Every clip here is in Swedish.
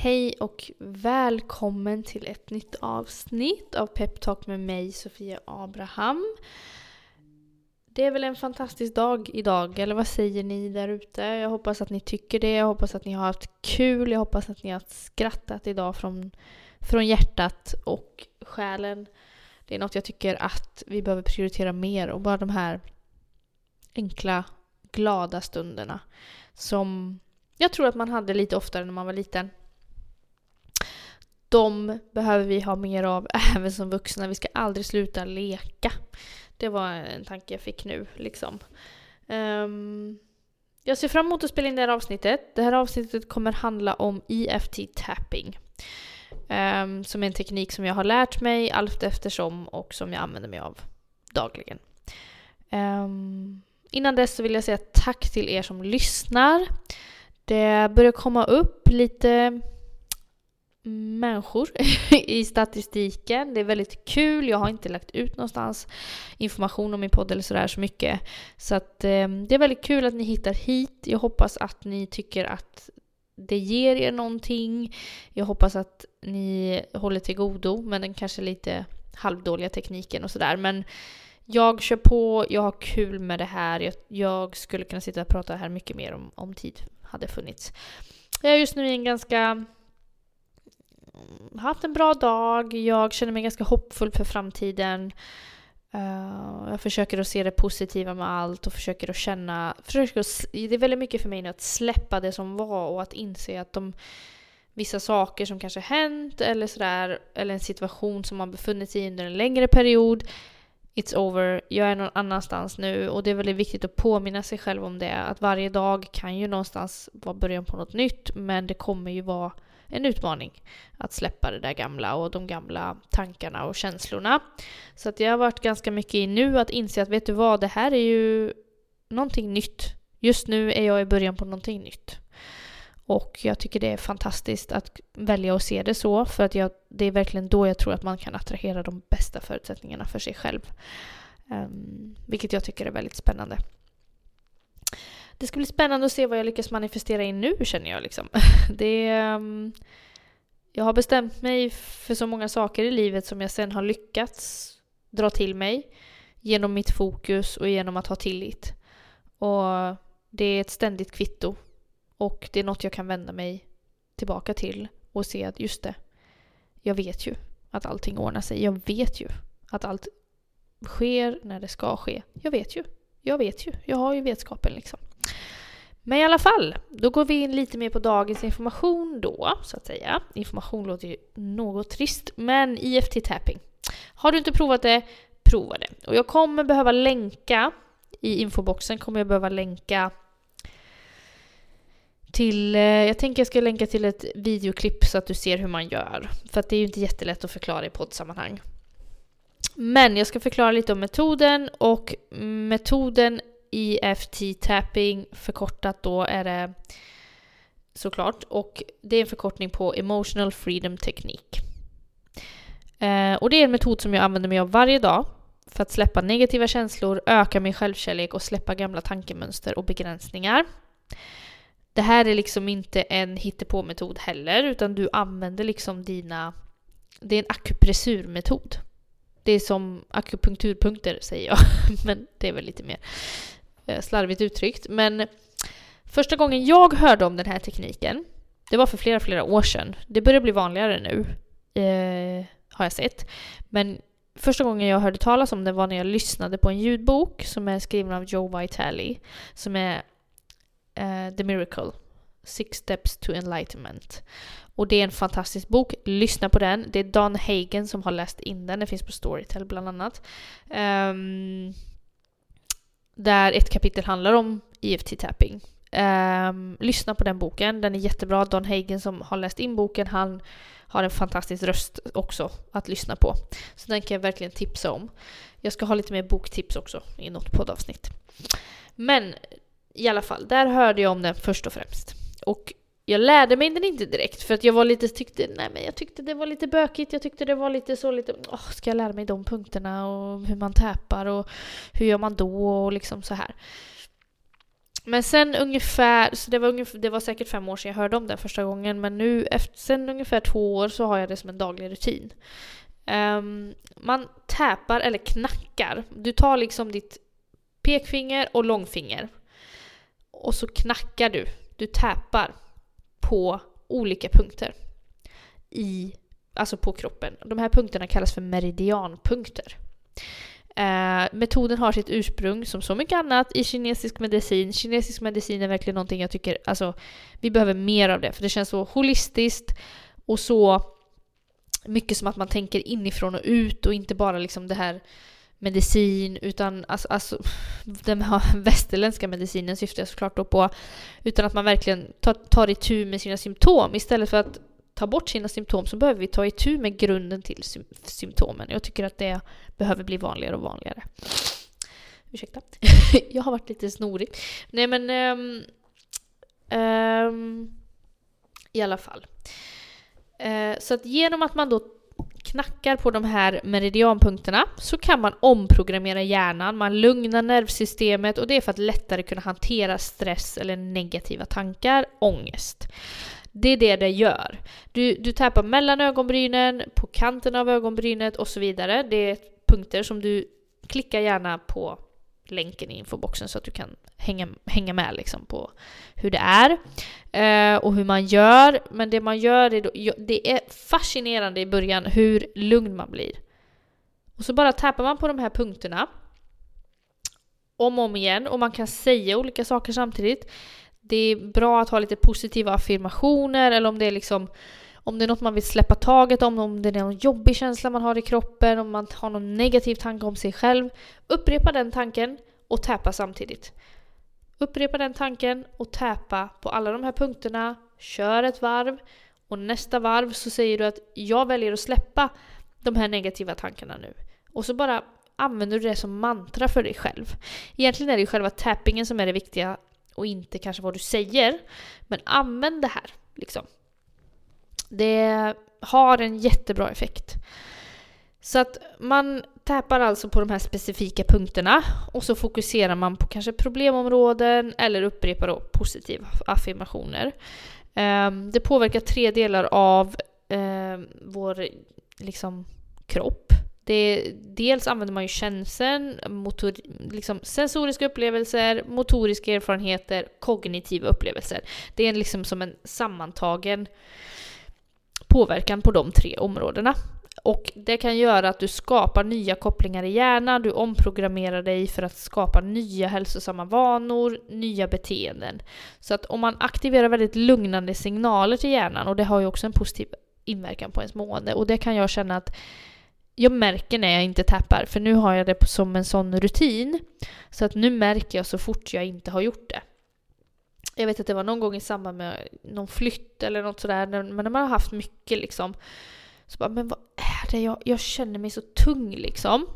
Hej och välkommen till ett nytt avsnitt av Peptalk med mig Sofia Abraham. Det är väl en fantastisk dag idag, eller vad säger ni där ute? Jag hoppas att ni tycker det, jag hoppas att ni har haft kul, jag hoppas att ni har skrattat idag från, från hjärtat och själen. Det är något jag tycker att vi behöver prioritera mer och bara de här enkla, glada stunderna som jag tror att man hade lite oftare när man var liten. De behöver vi ha mer av även som vuxna. Vi ska aldrig sluta leka. Det var en tanke jag fick nu. Liksom. Um, jag ser fram emot att spela in det här avsnittet. Det här avsnittet kommer handla om EFT tapping. Um, som är en teknik som jag har lärt mig allt eftersom och som jag använder mig av dagligen. Um, innan dess så vill jag säga tack till er som lyssnar. Det börjar komma upp lite människor i statistiken. Det är väldigt kul. Jag har inte lagt ut någonstans information om min podd eller sådär så mycket. Så att eh, det är väldigt kul att ni hittar hit. Jag hoppas att ni tycker att det ger er någonting. Jag hoppas att ni håller till godo med den kanske lite halvdåliga tekniken och sådär. Men jag kör på, jag har kul med det här. Jag, jag skulle kunna sitta och prata här mycket mer om, om tid hade funnits. Jag är just nu i en ganska haft en bra dag, jag känner mig ganska hoppfull för framtiden. Uh, jag försöker att se det positiva med allt och försöker att känna... Försöker att, det är väldigt mycket för mig nu att släppa det som var och att inse att de vissa saker som kanske hänt eller sådär, eller en situation som man befunnit sig i under en längre period. It's over, jag är någon annanstans nu och det är väldigt viktigt att påminna sig själv om det. Att varje dag kan ju någonstans vara början på något nytt men det kommer ju vara en utmaning att släppa det där gamla och de gamla tankarna och känslorna. Så att jag har varit ganska mycket i nu att inse att vet du vad, det här är ju någonting nytt. Just nu är jag i början på någonting nytt. Och jag tycker det är fantastiskt att välja att se det så för att jag, det är verkligen då jag tror att man kan attrahera de bästa förutsättningarna för sig själv. Um, vilket jag tycker är väldigt spännande. Det ska bli spännande att se vad jag lyckas manifestera in nu känner jag liksom. Det, um, jag har bestämt mig för så många saker i livet som jag sen har lyckats dra till mig genom mitt fokus och genom att ha tillit. Och det är ett ständigt kvitto. Och det är något jag kan vända mig tillbaka till och se att just det, jag vet ju att allting ordnar sig. Jag vet ju att allt sker när det ska ske. Jag vet ju. Jag vet ju. Jag har ju vetskapen liksom. Men i alla fall, då går vi in lite mer på dagens information då, så att säga. Information låter ju något trist, men IFT tapping. Har du inte provat det, prova det. Och jag kommer behöva länka, i infoboxen kommer jag behöva länka till, eh, jag tänker jag ska länka till ett videoklipp så att du ser hur man gör. För att det är ju inte jättelätt att förklara i poddsammanhang. Men jag ska förklara lite om metoden och metoden EFT-tapping förkortat då är det såklart. Och det är en förkortning på Emotional Freedom Technique. Eh, och det är en metod som jag använder mig av varje dag för att släppa negativa känslor, öka min självkärlek och släppa gamla tankemönster och begränsningar. Det här är liksom inte en hittepåmetod heller, utan du använder liksom dina... Det är en akupressurmetod. Det är som akupunkturpunkter säger jag, men det är väl lite mer Eh, slarvigt uttryckt. Men första gången jag hörde om den här tekniken, det var för flera, flera år sedan. Det börjar bli vanligare nu, eh, har jag sett. Men första gången jag hörde talas om det var när jag lyssnade på en ljudbok som är skriven av Joe Vitale, som är eh, The Miracle. Six Steps to Enlightenment. Och det är en fantastisk bok. Lyssna på den. Det är Dan Hagen som har läst in den. Den finns på Storytel bland annat. Um, där ett kapitel handlar om EFT-tapping. Um, ehm, lyssna på den boken, den är jättebra. Don Hagen som har läst in boken, han har en fantastisk röst också att lyssna på. Så den kan jag verkligen tipsa om. Jag ska ha lite mer boktips också i något poddavsnitt. Men i alla fall, där hörde jag om den först och främst. Och jag lärde mig den inte direkt för att jag var lite, tyckte, nej men jag tyckte det var lite bökigt, jag tyckte det var lite så lite, åh, ska jag lära mig de punkterna och hur man täpar och hur gör man då och liksom så här. Men sen ungefär, så det var, ungefär, det var säkert fem år sedan jag hörde om den första gången, men nu efter, sen ungefär två år så har jag det som en daglig rutin. Um, man täpar eller knackar. Du tar liksom ditt pekfinger och långfinger. Och så knackar du. Du täpar på olika punkter. I, alltså på kroppen. De här punkterna kallas för meridianpunkter. Eh, metoden har sitt ursprung, som så mycket annat, i kinesisk medicin. Kinesisk medicin är verkligen någonting jag tycker, alltså, vi behöver mer av det. För det känns så holistiskt och så mycket som att man tänker inifrån och ut och inte bara liksom det här medicin utan alltså, alltså den västerländska medicinen syftar jag såklart då på. Utan att man verkligen tar, tar itu med sina symptom istället för att ta bort sina symptom så behöver vi ta itu med grunden till sy symptomen. Jag tycker att det behöver bli vanligare och vanligare. Ursäkta. jag har varit lite snorig. Nej men... Um, um, I alla fall. Uh, så att genom att man då knackar på de här meridianpunkterna så kan man omprogrammera hjärnan, man lugnar nervsystemet och det är för att lättare kunna hantera stress eller negativa tankar, ångest. Det är det det gör. Du, du tappar mellan ögonbrynen, på kanten av ögonbrynet och så vidare. Det är punkter som du klickar gärna på länken i infoboxen så att du kan hänga, hänga med liksom på hur det är eh, och hur man gör. Men det man gör är, då, det är fascinerande i början hur lugn man blir. Och så bara tappar man på de här punkterna om och om igen och man kan säga olika saker samtidigt. Det är bra att ha lite positiva affirmationer eller om det är liksom om det är något man vill släppa taget om, om det är någon jobbig känsla man har i kroppen, om man har någon negativ tanke om sig själv. Upprepa den tanken och täpa samtidigt. Upprepa den tanken och täpa på alla de här punkterna. Kör ett varv och nästa varv så säger du att jag väljer att släppa de här negativa tankarna nu. Och så bara använder du det som mantra för dig själv. Egentligen är det ju själva tappingen som är det viktiga och inte kanske vad du säger. Men använd det här liksom. Det har en jättebra effekt. Så att man täpar alltså på de här specifika punkterna och så fokuserar man på kanske problemområden eller upprepar då positiva affirmationer. Ehm, det påverkar tre delar av ehm, vår liksom, kropp. Det, dels använder man ju känseln, motor, liksom sensoriska upplevelser, motoriska erfarenheter, kognitiva upplevelser. Det är liksom som en sammantagen påverkan på de tre områdena. Och det kan göra att du skapar nya kopplingar i hjärnan, du omprogrammerar dig för att skapa nya hälsosamma vanor, nya beteenden. Så att om man aktiverar väldigt lugnande signaler till hjärnan, och det har ju också en positiv inverkan på ens mående, och det kan jag känna att jag märker när jag inte tappar, för nu har jag det som en sån rutin. Så att nu märker jag så fort jag inte har gjort det. Jag vet att det var någon gång i samband med någon flytt eller något sådär, men när man har haft mycket liksom. Så bara, men vad är det? Jag, jag känner mig så tung liksom.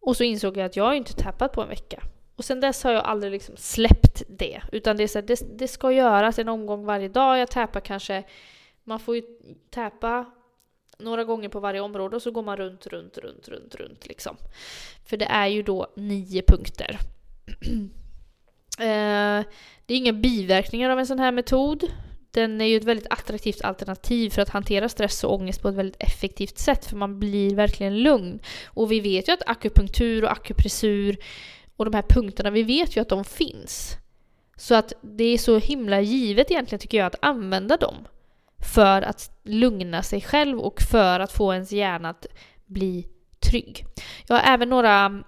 Och så insåg jag att jag har inte tappat på en vecka. Och sen dess har jag aldrig liksom släppt det. Utan det, är så här, det, det, ska göras en omgång varje dag. Jag tappar kanske, man får ju tappa några gånger på varje område och så går man runt, runt, runt, runt, runt liksom. För det är ju då nio punkter. Eh, det är inga biverkningar av en sån här metod. Den är ju ett väldigt attraktivt alternativ för att hantera stress och ångest på ett väldigt effektivt sätt för man blir verkligen lugn. Och vi vet ju att akupunktur och akupressur och de här punkterna, vi vet ju att de finns. Så att det är så himla givet egentligen tycker jag att använda dem. För att lugna sig själv och för att få ens hjärna att bli trygg. Jag har även några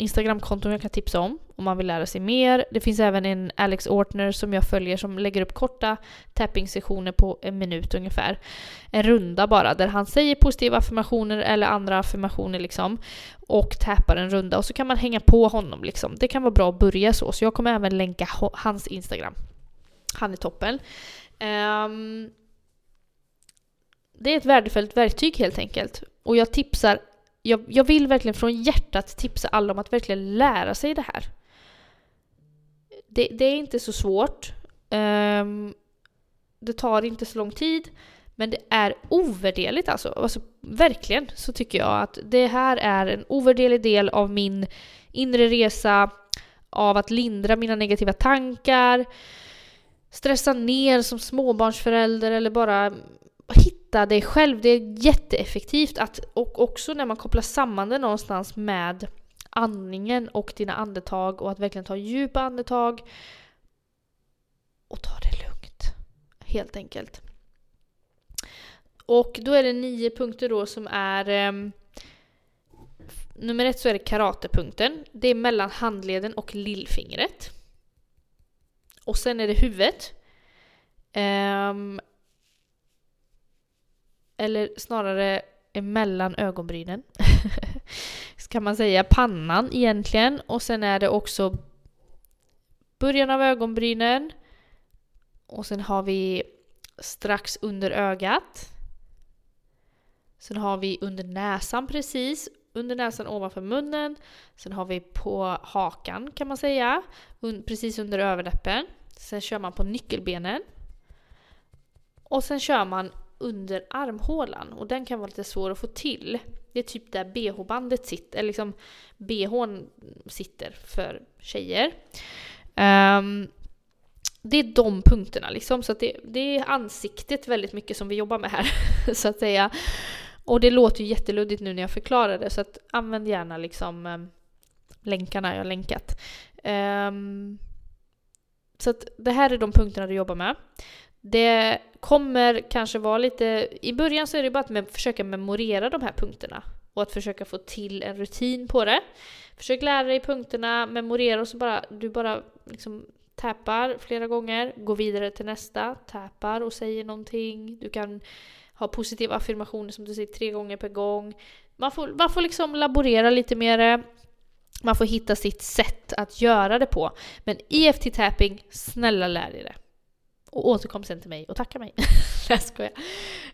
Instagramkonton jag kan tipsa om om man vill lära sig mer. Det finns även en Alex Ortner som jag följer som lägger upp korta tapping-sessioner på en minut ungefär. En runda bara där han säger positiva affirmationer eller andra affirmationer liksom och tappar en runda och så kan man hänga på honom liksom. Det kan vara bra att börja så. Så jag kommer även länka hans Instagram. Han är toppen. Um, det är ett värdefullt verktyg helt enkelt. Och jag tipsar jag, jag vill verkligen från hjärtat tipsa alla om att verkligen lära sig det här. Det, det är inte så svårt. Um, det tar inte så lång tid. Men det är ovärderligt alltså. alltså. Verkligen så tycker jag att det här är en ovärderlig del av min inre resa av att lindra mina negativa tankar, stressa ner som småbarnsförälder eller bara hitta dig själv. Det är jätteeffektivt att, och också när man kopplar samman det någonstans med andningen och dina andetag och att verkligen ta djupa andetag och ta det lugnt. Helt enkelt. Och då är det nio punkter då som är um, Nummer ett så är det karatepunkten. Det är mellan handleden och lillfingret. Och sen är det huvudet. Um, eller snarare emellan ögonbrynen. kan man säga pannan egentligen. Och sen är det också början av ögonbrynen. Och sen har vi strax under ögat. Sen har vi under näsan precis, under näsan ovanför munnen. Sen har vi på hakan kan man säga, precis under överläppen. Sen kör man på nyckelbenen. Och sen kör man under armhålan och den kan vara lite svår att få till. Det är typ där bh-bandet sitter, eller liksom bhn sitter för tjejer. Um, det är de punkterna liksom, så att det, det, är ansiktet väldigt mycket som vi jobbar med här, så att säga. Och det låter ju jätteluddigt nu när jag förklarar det, så att använd gärna liksom um, länkarna jag har länkat. Um, så att det här är de punkterna du jobbar med. Det kommer kanske vara lite... I början så är det bara att försöka memorera de här punkterna och att försöka få till en rutin på det. Försök lära dig punkterna, memorera och så bara du bara liksom tappar flera gånger, går vidare till nästa, tappar och säger någonting. Du kan ha positiva affirmationer som du säger tre gånger per gång. Man får, man får liksom laborera lite med det. Man får hitta sitt sätt att göra det på. Men EFT-tapping, snälla lär dig det. Och återkom sen till mig och tacka mig. jag skojar.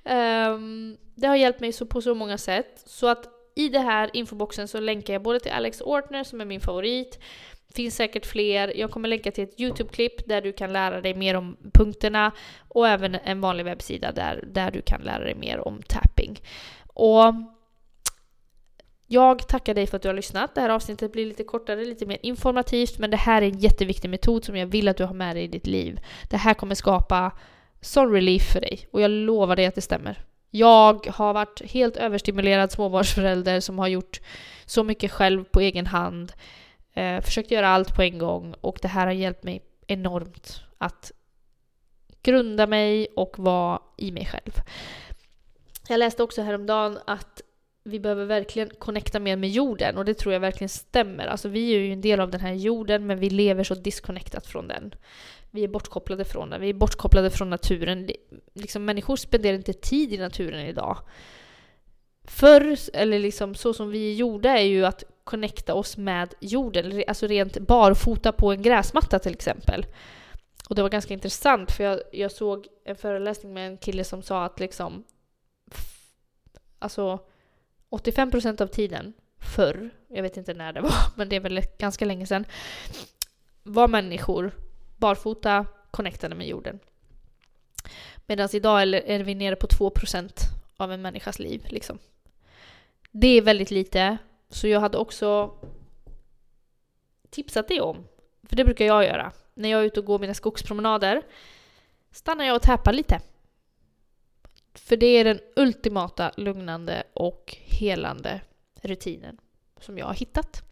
Um, det har hjälpt mig så på så många sätt. Så att i det här infoboxen så länkar jag både till Alex Ortner som är min favorit, finns säkert fler. Jag kommer länka till ett YouTube-klipp där du kan lära dig mer om punkterna och även en vanlig webbsida där, där du kan lära dig mer om tapping. Och jag tackar dig för att du har lyssnat. Det här avsnittet blir lite kortare, lite mer informativt, men det här är en jätteviktig metod som jag vill att du har med dig i ditt liv. Det här kommer skapa sån relief för dig och jag lovar dig att det stämmer. Jag har varit helt överstimulerad småbarnsförälder som har gjort så mycket själv på egen hand. Eh, försökt göra allt på en gång och det här har hjälpt mig enormt att grunda mig och vara i mig själv. Jag läste också häromdagen att vi behöver verkligen connecta mer med jorden och det tror jag verkligen stämmer. Alltså vi är ju en del av den här jorden men vi lever så disconnectat från den. Vi är bortkopplade från den, vi är bortkopplade från naturen. Liksom, människor spenderar inte tid i naturen idag. Förr, eller liksom så som vi gjorde, är ju att connecta oss med jorden. Alltså rent barfota på en gräsmatta till exempel. Och det var ganska intressant för jag, jag såg en föreläsning med en kille som sa att liksom Alltså 85% av tiden förr, jag vet inte när det var, men det är väl ganska länge sedan, var människor barfota connectade med jorden. Medan idag är vi nere på 2% av en människas liv. Liksom. Det är väldigt lite, så jag hade också tipsat dig om, för det brukar jag göra, när jag är ute och går mina skogspromenader, stannar jag och täpar lite. För det är den ultimata lugnande och helande rutinen som jag har hittat.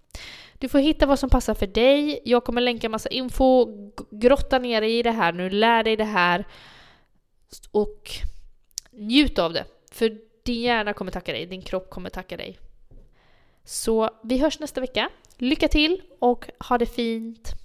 Du får hitta vad som passar för dig. Jag kommer länka massa info. Grotta ner dig i det här nu. Lär dig det här. Och njut av det. För din hjärna kommer tacka dig. Din kropp kommer tacka dig. Så vi hörs nästa vecka. Lycka till och ha det fint!